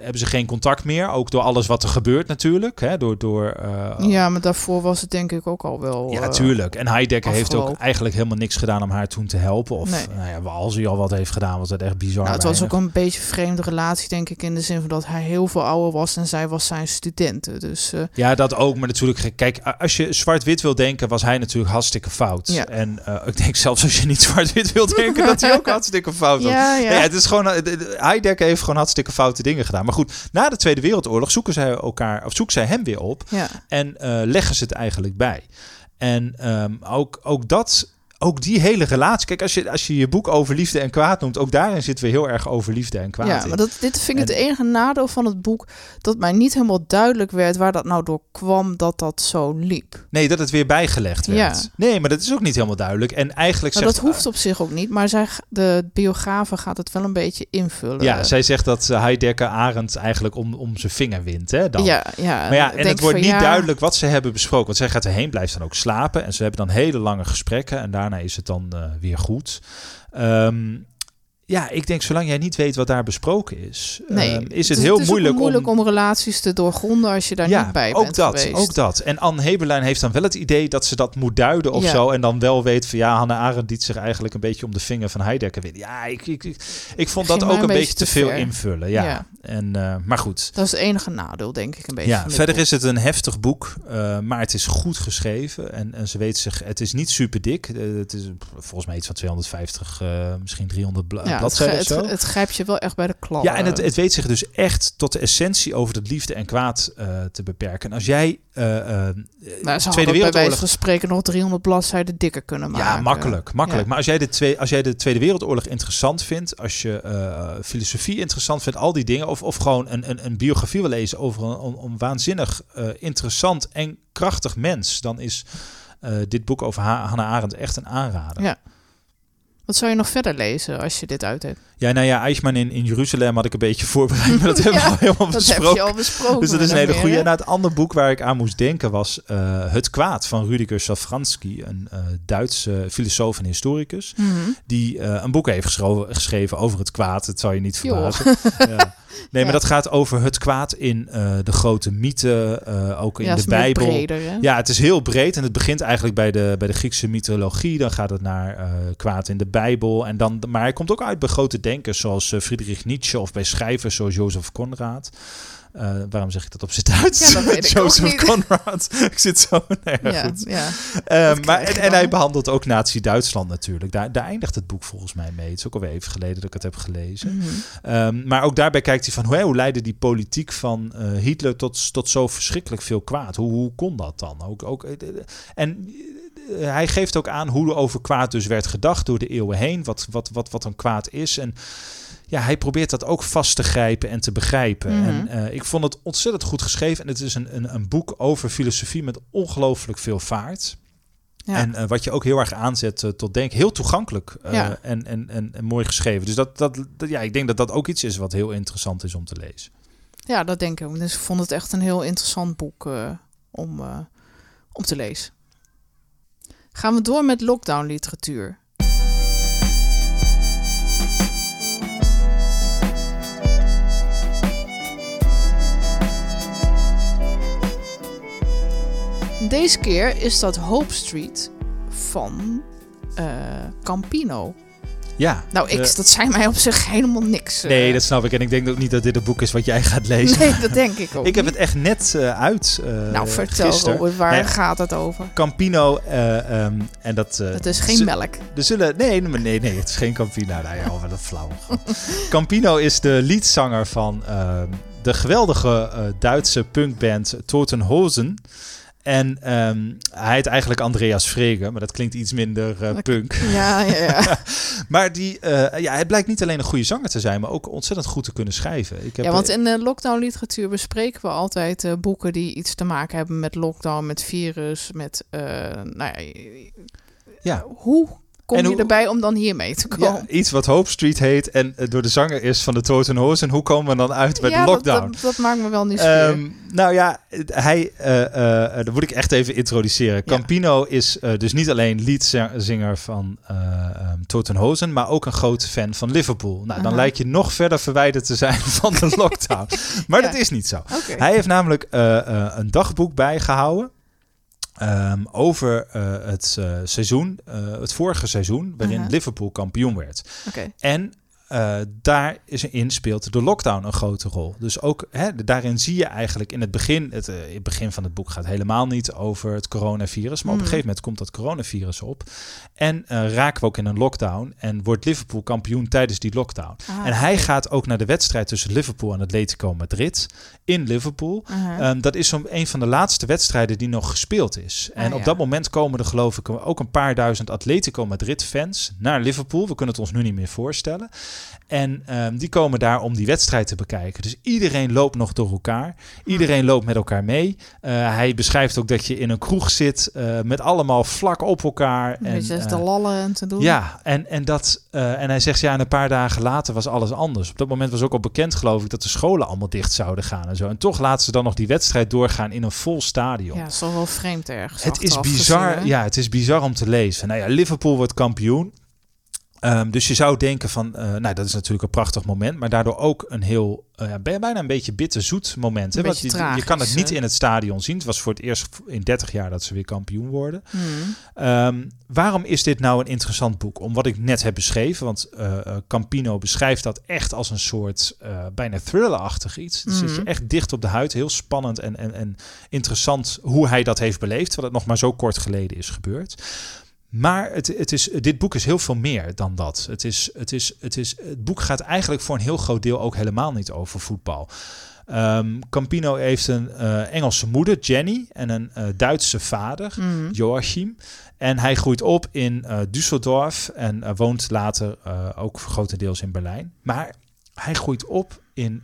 hebben ze geen contact meer. Ook door alles wat er gebeurt natuurlijk. Hè? Door, door, uh, ja, maar daarvoor was het denk ik ook al wel... Ja, tuurlijk. En Heidegger heeft ook eigenlijk helemaal niks gedaan om haar toen te helpen. Of Nee. nou ja, als hij al wat heeft gedaan, was dat echt bizar. Nou, het was ook een beetje een vreemde relatie, denk ik, in de zin van dat hij heel veel ouder was en zij was zijn studenten. Dus eh, Ja, dat ook. Maar natuurlijk, kijk, als je zwart-wit wil denken, was hij natuurlijk hartstikke fout. Ja. En eh, ik denk zelfs als je niet zwart-wit wil [laughs] denken, dat hij ook hartstikke fout was. ja, ja. Het is gewoon, eh, de- de- Heidegger heeft gewoon hartstikke foute dingen gedaan. Maar goed, na de Tweede Wereldoorlog zoeken zij elkaar, of zoeken zij hem weer op. ja. En eh, leggen ze het eigenlijk bij. En ehm, ook, ook dat, ook die hele relatie. Kijk, als je, als je je boek over liefde en kwaad noemt, ook daarin zitten we heel erg over liefde en kwaad. Ja, in. maar dat, dit vind ik het En- enige nadeel van het boek. Dat mij niet helemaal duidelijk werd waar dat nou door kwam dat dat zo liep. Nee, dat het weer bijgelegd werd. Ja. Nee, maar dat is ook niet helemaal duidelijk. En eigenlijk zegt dat hoeft op zich ook niet. Maar zij, de biografe gaat het wel een beetje invullen. Ja, zij zegt dat eh, Heidegger Arendt eigenlijk om, om zijn vinger wint. Hè, dan. ja, ja. Maar ja, en het wordt niet ja, duidelijk wat ze hebben besproken. Want zij gaat erheen, blijft dan ook slapen. En ze hebben dan hele lange gesprekken. En daarna is het dan eh, weer goed. Ehm, ja, ik denk, zolang jij niet weet wat daar besproken is, Nee, ehm, is het, is- heel is ook moeilijk, moeilijk om... relaties te doorgronden als je daar ja, niet bij ook bent dat, geweest. ook dat. En Anne Heberlein heeft dan wel het idee dat ze dat moet duiden of Ja. zo. En dan wel weet van ja, Hannah Arendt liet zich eigenlijk een beetje om de vinger van Heidegger winnen. Ja, ik, ik, ik, ik vond dat ook een een beetje te veel ver. invullen. Ja. Ja. En, eh, maar goed. Dat is het enige nadeel, denk ik, een beetje. Ja, verder boek. is het een heftig boek, eh, maar het is goed geschreven. En, en ze weet zich, het is niet super dik. Eh, het is volgens mij iets van 250, eh, misschien 300 bla ja, het, het, het grijpt je wel echt bij de klap. Ja, en het, het weet zich dus echt tot de essentie over het liefde en kwaad eh, te beperken. En als jij eh, eh, nou, ze Tweede bij Wereldoorlog... van spreken nog 300 bladzijden dikker kunnen maken. Ja, makkelijk, makkelijk. Ja. Maar als jij, de twee, als jij de Tweede Wereldoorlog interessant vindt, als je eh, filosofie interessant vindt, al die dingen, of, of gewoon een, een, een biografie wil lezen over een, een, een waanzinnig eh, interessant en krachtig mens, dan is eh, dit boek over ha Hannah Arendt echt een aanrader. Ja. Wat zou je nog verder lezen als je dit uit hebt? Ja, nou ja, Eichmann in, in Jeruzalem had ik een beetje voorbereid, maar dat [laughs] hebben we al helemaal Dat besproken. heb je al besproken. Dus dat is een hele goede. En nou, het andere boek waar ik aan moest denken was eh, Het Kwaad van Rüdiger Safransky, een eh, Duitse filosoof en historicus? Mhm. die eh, een boek heeft geschreven, over het kwaad. Het zou je niet verbazen. [laughs] ja. Nee, maar Ja. dat gaat over het kwaad in de grote mythen, eh, ook in ja, de Bijbel. breder? Ja, het is heel breed en het begint eigenlijk bij de, bij de Griekse mythologie. Dan gaat het naar kwaad in de Bijbel. En dan, maar hij komt ook uit bij grote denkers zoals eh, Friedrich Nietzsche of bij schrijvers zoals Jozef Conrad. Eh, waarom zeg ik dat op z'n Duits? Ja, [laughs] niet. Conrad. [laughs] ik zit zo... Nee, ja, ja, goed. ja. Eh, maar, en, hij behandelt ook Nazi-Duitsland natuurlijk. Daar, daar eindigt het boek volgens mij mee. Het is ook alweer even geleden dat ik het heb gelezen. Mhm. Ehm, maar ook daarbij kijkt hij van hoe, hoe leidde die politiek van Hitler tot, tot zo verschrikkelijk veel kwaad? Hoe, hoe kon dat dan? Ook, ook, en hij geeft ook aan hoe er over kwaad dus werd gedacht door de eeuwen heen. Wat, wat, wat, wat een kwaad is. En ja, hij probeert dat ook vast te grijpen en te begrijpen. Mhm. En eh, ik vond het ontzettend goed geschreven. En het is een, een, een boek over filosofie met ongelooflijk veel vaart. Ja. En eh, wat je ook heel erg aanzet eh, tot denken. Heel toegankelijk eh, Ja. en, en, en, en mooi geschreven. Dus dat, dat, dat- ja, ik denk dat dat ook iets is wat heel interessant is om te lezen. ja, dat denk ik. Dus ik vond het echt een heel interessant boek eh, om, eh, om te lezen. Gaan we door met lockdown literatuur. Deze keer is dat Hope Street van eh, Campino. Ja. Nou, ik, eh, dat zei mij op zich helemaal niks. eh. nee, dat snap ik. En ik denk ook niet dat dit een boek is wat jij gaat lezen. Nee, dat denk ik ook [laughs] ik heb het echt net eh, uit. eh, Nou, vertel. Robert, waar Nee. gaat het over? Campino eh, ehm, en dat... eh, Het is geen melk. Er zullen, nee, nee, nee, nee, het is geen Campino. Nou ja, wat een flauw. [laughs] Campino is de leadzanger van ehm, de geweldige eh, Duitse punkband Totenhosen. En ehm, hij heet eigenlijk Andreas Frege, maar dat klinkt iets minder uh, punk. Ja, ja, ja. [laughs] maar die, uh, ja, hij blijkt niet alleen een goede zanger te zijn, maar ook ontzettend goed te kunnen schrijven. Ik heb, ja, want in de lockdown-literatuur bespreken we altijd uh, boeken die iets te maken hebben met lockdown, met virus, met, nou ja, ja. hoe kom en je erbij om dan hier mee te komen? Ja, iets wat Hope Street heet en door de zanger is van de Toten En Hoe komen we dan uit met ja, lockdown? Dat, dat, maakt me wel nieuwsgierig. Um, nou ja, hij, uh, uh, dat moet ik echt even introduceren. Campino is uh, dus niet alleen leadzanger van um, Totenhozen, maar ook een grote fan van Liverpool. Nou, dan lijkt je nog verder verwijderd te zijn [laughs] van de lockdown. maar [laughs] dat is niet zo. Okay. Hij heeft namelijk een dagboek bijgehouden. Um, over uh, het uh, seizoen, uh, het vorige seizoen, waarin -huh. Liverpool kampioen werd. Okay. En uh, daar is in speelt de lockdown een grote rol. Dus ook hè, daarin zie je eigenlijk in het begin, het, uh, het begin van het boek gaat helemaal niet over het coronavirus, maar mm. op een mhm. gegeven moment komt dat coronavirus op en uh, raken we ook in een lockdown en wordt Liverpool kampioen tijdens die lockdown. Ah, en hij gaat ook naar de wedstrijd tussen Liverpool en Atletico Madrid in Liverpool. -huh. Um, dat is zo'n een van de laatste wedstrijden die nog gespeeld is. En ah, op ja. dat moment komen er geloof ik ook een paar duizend Atletico Madrid fans naar Liverpool. We kunnen het ons nu niet meer voorstellen. En um, die komen daar om die wedstrijd te bekijken. Dus iedereen loopt nog door elkaar. Iedereen loopt met elkaar mee. Uh, hij beschrijft ook dat je in een kroeg zit uh, met allemaal vlak op elkaar. En, en uh, te lallen en te doen. Ja, en, en, dat, en hij zegt ja, en een paar dagen later was alles anders. Op dat moment was ook al bekend, geloof ik, dat de scholen allemaal dicht zouden gaan en zo. En toch laten ze dan nog die wedstrijd doorgaan in een vol stadion. Ja, zo wel vreemd ergens. Het is bizar. Gezien, ja, het is bizar om te lezen. Nou ja, Liverpool wordt kampioen. Um, dus je zou denken van, uh, nou dat is natuurlijk een prachtig moment, maar daardoor ook een heel, uh, bijna een beetje bitterzoet moment. Hè? Want je, je, kan het niet in het stadion zien. Het was voor het eerst in 30 jaar dat ze weer kampioen worden. Mm. Um, waarom is dit nou een interessant boek? Om wat ik net heb beschreven, want uh, Campino beschrijft dat echt als een soort bijna thrillerachtig iets. Mm. zit je echt dicht op de huid, heel spannend en, en, en interessant hoe hij dat heeft beleefd, terwijl het nog maar zo kort geleden is gebeurd. Maar het, het is, dit boek is heel veel meer dan dat. Het, is, het, is, het, is, het boek gaat eigenlijk voor een heel groot deel ook helemaal niet over voetbal. Um, Campino heeft een uh, Engelse moeder, Jenny, en een uh, Duitse vader, mm. Joachim. En hij groeit op in uh, Düsseldorf en woont later ook grotendeels in Berlijn. Maar hij groeit op in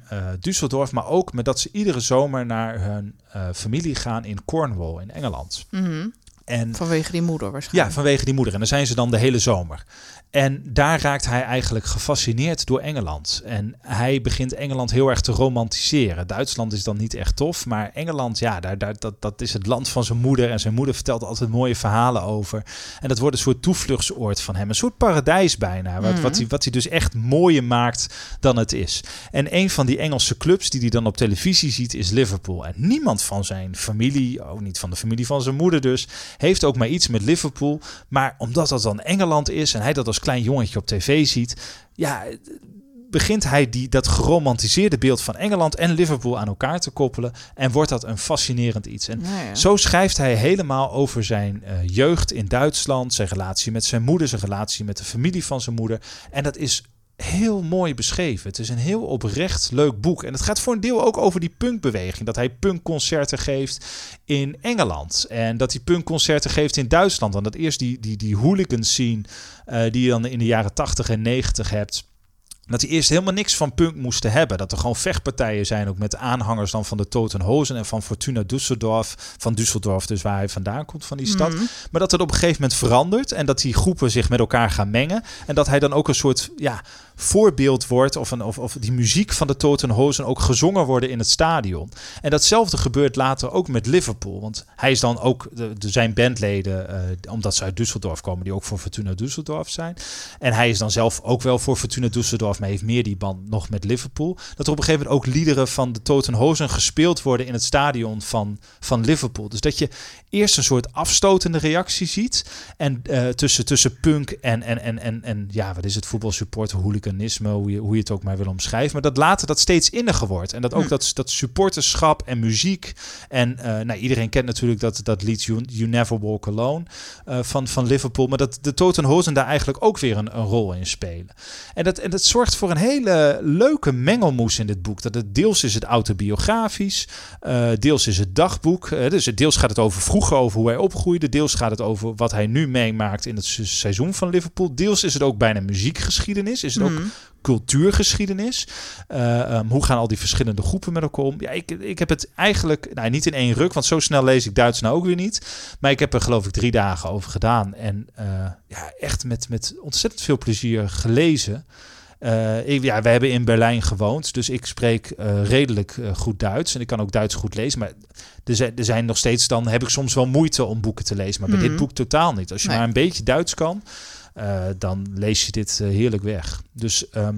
Düsseldorf, maar ook met dat ze iedere zomer naar hun familie gaan in Cornwall in Engeland. Mm. En, vanwege die moeder waarschijnlijk. Ja, vanwege die moeder. En dan zijn ze dan de hele zomer. En daar raakt hij eigenlijk gefascineerd door Engeland. En hij begint Engeland heel erg te romantiseren. Duitsland is dan niet echt tof, maar Engeland, ja, daar, daar, dat, dat is het land van zijn moeder. En zijn moeder vertelt altijd mooie verhalen over. En dat wordt een soort toevluchtsoord van hem. Een soort paradijs bijna. Wat, mm. wat, hij, wat hij dus echt mooier maakt dan het is. En een van die Engelse clubs die hij dan op televisie ziet is Liverpool. En niemand van zijn familie, ook niet van de familie van zijn moeder dus, heeft ook maar iets met Liverpool. Maar omdat dat dan Engeland is en hij dat als klein jongetje op tv ziet, ja, begint hij die, dat geromantiseerde beeld van Engeland en Liverpool aan elkaar te koppelen. En wordt dat een fascinerend iets. En ja. zo schrijft hij helemaal over zijn uh, jeugd in Duitsland, zijn relatie met zijn moeder, zijn relatie met de familie van zijn moeder. En dat is heel mooi beschreven. Het is een heel oprecht leuk boek. En het gaat voor een deel ook over die punkbeweging. Dat hij punkconcerten geeft in Engeland. En dat hij punkconcerten geeft in Duitsland. Want dat eerst die, die, die hooligan scene uh, die je dan in de jaren 80 en 90 hebt dat hij eerst helemaal niks van punk moesten hebben. Dat er gewoon vechtpartijen zijn, ook met aanhangers dan van de Totenhozen en van Fortuna Düsseldorf. Van Düsseldorf, dus waar hij vandaan komt, van die stad. Mhm. Maar dat het op een gegeven moment verandert en dat die groepen zich met elkaar gaan mengen. En dat hij dan ook een soort ja, voorbeeld wordt, of, een, of, of die muziek van de Totenhozen ook gezongen worden in het stadion. En datzelfde gebeurt later ook met Liverpool. Want hij is dan ook de, zijn bandleden, uh, omdat ze uit Düsseldorf komen, die ook voor Fortuna Düsseldorf zijn. En hij is dan zelf ook wel voor Fortuna Düsseldorf maar heeft meer die band nog met Liverpool. Dat er op een gegeven moment ook liederen van de Totenhozen gespeeld worden in het stadion van, van Liverpool. Dus dat je eerst een soort afstotende reactie ziet. En uh, tussen, tussen punk en, en, en, en, en ja, wat is het, voetbalsupporter, hooligans hooliganisme, hoe je, hoe je het ook maar wil omschrijven. Maar dat later dat steeds inniger wordt. En dat ook Hm. dat, dat supporterschap en muziek. En eh, nou, iedereen kent natuurlijk dat, dat lied You, you Never Walk Alone eh, van, van Liverpool. Maar dat de Toten Hosen daar eigenlijk ook weer een, een rol in spelen. En dat, en dat zorgt voor een hele leuke mengelmoes in dit boek. Dat het deels is het autobiografisch, eh, deels is het dagboek. Eh, dus het deels gaat het over vroeger, over hoe hij opgroeide. Deels gaat het over wat hij nu meemaakt in het se- seizoen van Liverpool. Deels is het ook bijna muziekgeschiedenis. Is het ook Mhm. cultuurgeschiedenis. Eh, ehm, hoe gaan al die verschillende groepen met elkaar om? Ja, ik, ik heb het eigenlijk, nou niet in één ruk, want zo snel lees ik Duits nou ook weer niet. Maar ik heb er geloof ik drie dagen over gedaan. En eh, ja, echt met, met ontzettend veel plezier gelezen. Eh, ik, ja, we hebben in Berlijn gewoond, dus ik spreek eh, redelijk eh, goed Duits. En ik kan ook Duits goed lezen. Maar er zijn, er zijn nog steeds, dan heb ik soms wel moeite om boeken te lezen. Maar bij Mhm. dit boek totaal niet. Als je Nee. maar een beetje Duits kan, dan lees je dit heerlijk weg. Dus ehm,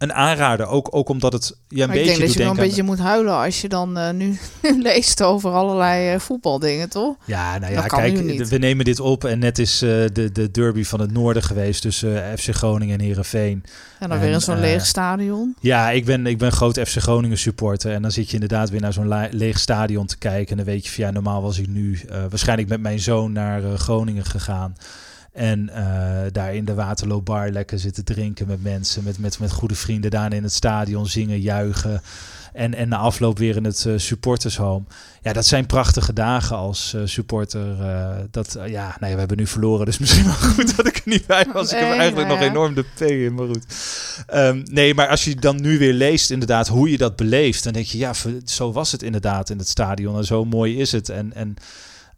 een aanrader, ook, ook omdat het je een Maar ik beetje denk dat doet je wel een beetje moet huilen als je dan eh, nu [laughs] leest over allerlei eh, voetbaldingen, toch? Ja, nou ja, kijk, we nemen dit op en net is eh, de, de derby van het noorden geweest tussen FC Groningen en Herenveen. En dan En, weer in zo'n leeg stadion. Ja, ik ben, ik ben groot FC Groningen supporter. En dan zit je inderdaad weer naar zo'n leeg stadion te kijken. En dan weet je van ja, normaal was ik nu eh, waarschijnlijk met mijn zoon naar Groningen gegaan. En eh, daar in de Waterloobar lekker zitten drinken met mensen. Met, met, met goede vrienden daar in het stadion zingen, juichen. En, en na afloop weer in het eh, supportershome. Ja, dat zijn prachtige dagen als eh, supporter. dat, ja, nou ja, we hebben nu verloren. Dus [laughs] misschien wel goed dat ik er niet bij was. ik heb eigenlijk nou nog enorm de P in, maar goed. Ehm, nee, maar als je dan nu weer leest inderdaad hoe je dat beleeft, dan denk je, ja, zo was het inderdaad in het stadion en zo mooi is het. En, en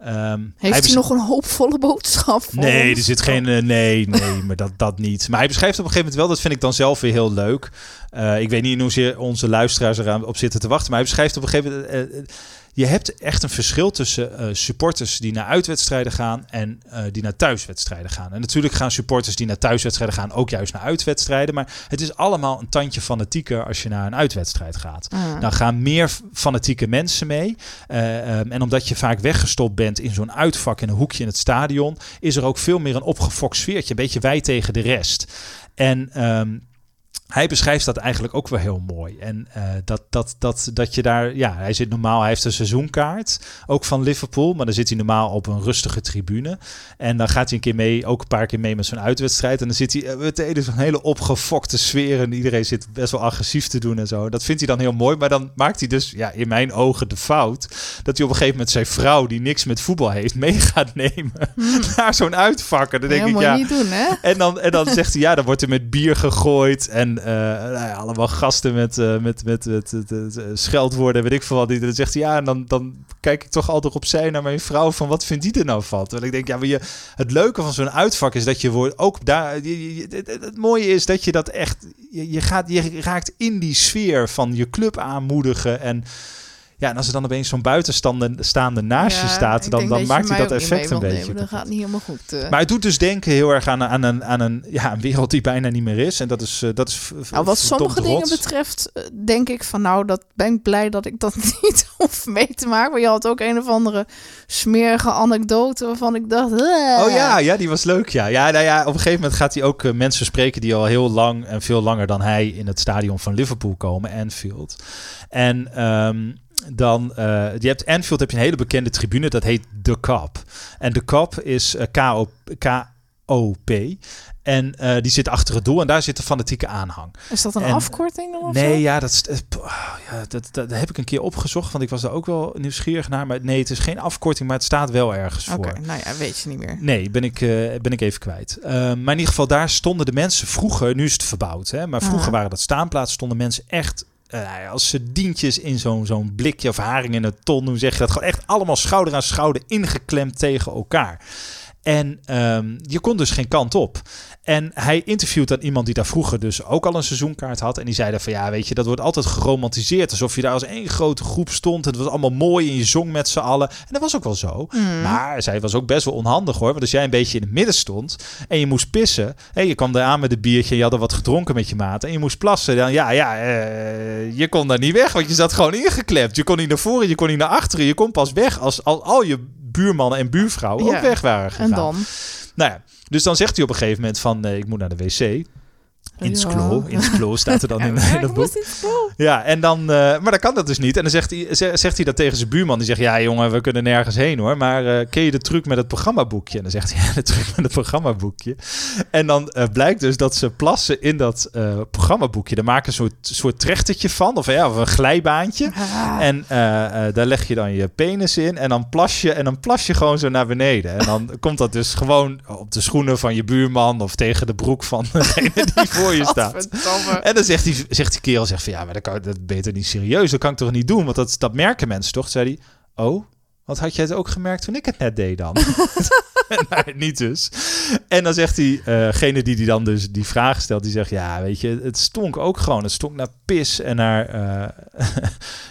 ehm, Heeft hij, nog een hoopvolle boodschap voor Nee, ons? er zit geen. eh, nee, nee, maar dat, dat niet. Maar hij beschrijft op een gegeven moment wel, dat vind ik dan zelf weer heel leuk. Eh, ik weet niet in hoezeer onze luisteraars eraan op zitten te wachten, maar hij beschrijft op een gegeven moment. eh, je hebt echt een verschil tussen eh, supporters die naar uitwedstrijden gaan en eh, die naar thuiswedstrijden gaan. En natuurlijk gaan supporters die naar thuiswedstrijden gaan ook juist naar uitwedstrijden. Maar het is allemaal een tandje fanatieker als je naar een uitwedstrijd gaat. Ah. Dan gaan meer fanatieke mensen mee. Eh, ehm, en omdat je vaak weggestopt bent in zo'n uitvak in een hoekje in het stadion, is er ook veel meer een opgefokt sfeertje. Een beetje wij tegen de rest. En ehm, hij beschrijft dat eigenlijk ook wel heel mooi. En eh, dat, dat, dat, dat je daar, ja, hij zit normaal, hij heeft een seizoenkaart, ook van Liverpool, maar dan zit hij normaal op een rustige tribune. En dan gaat hij een keer mee, ook een paar keer mee met zo'n uitwedstrijd. En dan zit hij eh, meteen in zo'n hele opgefokte sfeer. En iedereen zit best wel agressief te doen en zo. Dat vindt hij dan heel mooi. Maar dan maakt hij dus, ja, in mijn ogen de fout. Dat hij op een gegeven moment zijn vrouw, die niks met voetbal heeft, mee gaat nemen [laughs] naar zo'n uitvak. En dan denk Hmm. Ik, ja, niet doen, hè? en dan, en dan zegt hij, ja, dan wordt er met bier gegooid. En eh, nou allemaal gasten met, eh, met, met, eh, scheldwoorden, weet ik veel wat. En dan zegt ja, en dan, dan kijk ik toch altijd opzij naar mijn vrouw van, wat vindt die er nou van? Terwijl ik denk, ja, maar je, het leuke van zo'n uitvak is dat je wordt ook daar... het mooie is dat je dat echt... Je, je, gaat, je raakt in die sfeer van je club aanmoedigen en... Ja, en als er dan opeens zo'n buitenstaande staande naast je Ja, staat, dan, dan maakt hij dat effect een beetje. nemen. Dat gaat niet helemaal goed. eh. Maar het doet dus denken heel erg aan, aan, een, aan een, ja, een wereld die bijna niet meer is. En dat is, eh, dat is Nou, wat sommige dingen rot. betreft, eh, denk ik van nou, dat ben ik blij dat ik dat [laughs] niet hoef mee te maken. Maar je had ook een of andere smerige anekdote waarvan ik dacht. Oh ja, ja, die was leuk. Ja. Ja, nou ja, op een gegeven moment gaat hij ook mensen spreken die al heel lang en veel langer dan hij in het stadion van Liverpool komen, Anfield. En ehm, dan, eh, je hebt Anfield heb je een hele bekende tribune, dat heet The Cop. En The Cop is eh, K-O- K-O-P. En eh, die zit achter het doel en daar zit de fanatieke aanhang. Is dat een En- afkorting dan of Nee, zo? ja, dat, p- ja, dat, dat, heb ik een keer opgezocht, want ik was daar ook wel nieuwsgierig naar. Maar nee, het is geen afkorting, maar het staat wel ergens Oké, voor. nou ja, weet je niet meer. Nee, ben ik, ben ik even kwijt. Eh, maar in ieder geval, daar stonden de mensen vroeger, nu is het verbouwd, hè, maar vroeger Aha. waren dat staanplaatsen, stonden mensen echt eh, als ze dientjes in zo'n blikje of haring in een ton, hoe zeg je dat? Gewoon echt allemaal schouder aan schouder ingeklemd tegen elkaar. En ehm, je kon dus geen kant op. En hij interviewt dan iemand die daar vroeger dus ook al een seizoenkaart had. En die zei dan van ja, weet je, dat wordt altijd geromantiseerd. Alsof je daar als één grote groep stond. Het was allemaal mooi en je zong met z'n allen. En dat was ook wel zo. Mm. Maar zij was ook best wel onhandig hoor. Want als jij een beetje in het midden stond en je moest pissen. En je kwam daar aan met een biertje. Je had er wat gedronken met je maat. En je moest plassen. Dan ja, ja, eh, je kon daar niet weg. Want je zat gewoon ingeklept. Je kon niet naar voren, je kon niet naar achteren. Je kon pas weg als, als al je buurmannen en buurvrouwen Ja. ook weg waren gegaan. En dan? Nou ja, dus dan zegt hij op een gegeven moment van... eh, ik moet naar de wc. Insklo, Insklo staat er dan in, [laughs] in dat boek. Ja, en dan, eh, maar dan kan dat dus niet. En dan zegt hij, ze- zegt hij dat tegen zijn buurman. Die zegt, ja jongen, we kunnen nergens heen hoor. Maar eh, ken je de truc met het programmaboekje? En dan zegt hij, ja, de truc met het programmaboekje. En dan eh, blijkt dus dat ze plassen in dat programmaboekje. Daar maken ze een soort, soort trechtertje van, of, ja, of een glijbaantje. Ah, En daar leg je dan je penis in en dan plas je en dan plas je gewoon zo naar beneden. En dan komt dat dus gewoon op de schoenen van je buurman of tegen de broek van [laughs] degene die voor je staat. Godverdomme. En dan zegt die, zegt die kerel zegt van ja, maar dat, kan, dat beter niet serieus. Dat kan ik toch niet doen? Want dat, dat merken mensen toch? Zei hij, oh, wat had jij het ook gemerkt toen ik het net deed dan? [laughs] nee, niet dus. En dan zegt hij, eh, degene die, die dan dus die vraag stelt, die zegt ja, weet je, het stonk ook gewoon. Het stonk naar pis en naar, eh,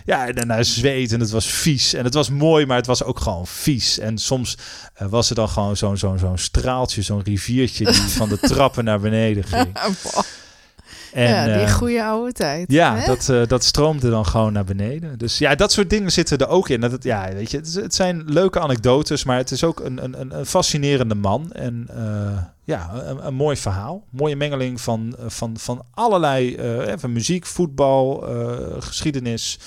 ja, en naar zweet en het was vies. En het was mooi, maar het was ook gewoon vies. En soms eh, was er dan gewoon zo'n zo'n zo'n straaltje, zo'n riviertje die [laughs] van de trappen naar beneden ging. En, ja, die eh, goede oude tijd. ja, hè? dat, eh, dat stroomde dan gewoon naar beneden. Dus ja, dat soort dingen zitten er ook in. Dat het, ja, weet je, het, zijn leuke anekdotes, maar het is ook een, een, een- fascinerende man. En ja, een, een mooi verhaal. Mooie mengeling van, van, van allerlei, eh, van muziek, voetbal, geschiedenis.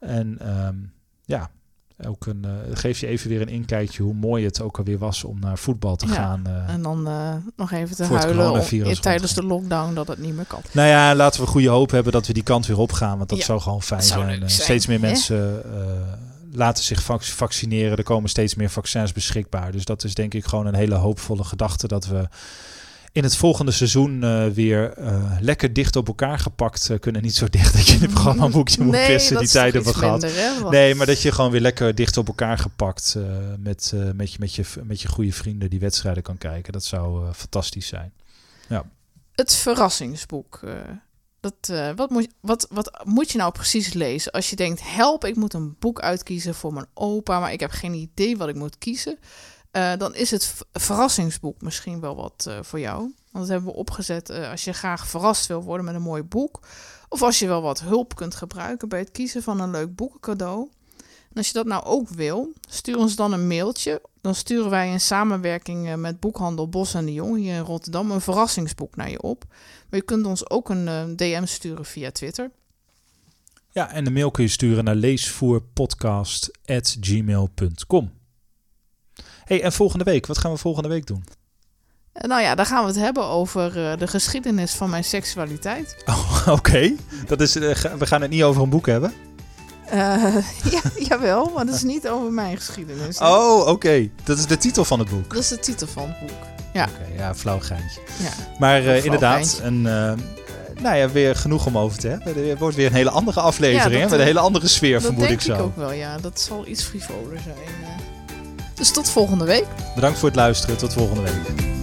En ehm, ja, ook een, eh, geef je even weer een inkijkje hoe mooi het ook alweer was om naar voetbal te Ja, gaan. eh. En dan eh, nog even te huilen om- tijdens de lockdown dat het niet meer kan. Nou ja, laten we goede hoop hebben dat we die kant weer op gaan. Want dat Ja, zou gewoon fijn zou zijn. Steeds meer mensen laten zich vac- vaccineren. Er komen steeds meer vaccins beschikbaar. Dus dat is denk ik gewoon een hele hoopvolle gedachte. Dat we in het volgende seizoen eh, weer eh, lekker dicht op elkaar gepakt eh, kunnen. Niet zo dicht dat je in het programma boekje moet nee, pissen. Die is tijd toch hebben gehad. minder, hè? Want- Nee, maar dat je gewoon weer lekker dicht op elkaar gepakt met, met, je, met, je, met je goede vrienden die wedstrijden kan kijken. Dat zou fantastisch zijn. Het verrassingsboek. dat, wat, moet, wat, wat moet je nou precies lezen? Als je denkt, help, ik moet een boek uitkiezen voor mijn opa, maar ik heb geen idee wat ik moet kiezen. Eh, dan is het verrassingsboek misschien wel wat eh, voor jou. Want dat hebben we opgezet eh, als je graag verrast wil worden met een mooi boek. Of als je wel wat hulp kunt gebruiken bij het kiezen van een leuk boekencadeau. En als je dat nou ook wil, stuur ons dan een mailtje. Dan sturen wij in samenwerking met boekhandel Bos en de Jong hier in Rotterdam een verrassingsboek naar je op. Maar je kunt ons ook een DM sturen via Twitter. Ja, en de mail kun je sturen naar leesvoerpodcast.gmail.com. hey, en volgende week, wat gaan we volgende week doen? Eh, nou ja, dan gaan we het hebben over eh, de geschiedenis van mijn seksualiteit. [laughs] Oh, oké. Dat is, eh, we gaan het niet over een boek hebben. Eh, [laughs] ja, [laughs] jawel, maar dat is niet over mijn geschiedenis. hè. Oh, oké. Dat is de titel van het boek. Dat is de titel van het boek. Ja. Oké, ja, flauw geintje. Ja. Maar Flauw inderdaad, geintje. een, nou ja, weer genoeg om over te hebben. Er wordt weer een hele andere aflevering, Ja, dat, hè, met een hele andere sfeer, Dat vermoed denk ik ik, zo. ook wel, ja. Dat zal iets frivoler zijn. Dus tot volgende week. Bedankt voor het luisteren. Tot volgende week.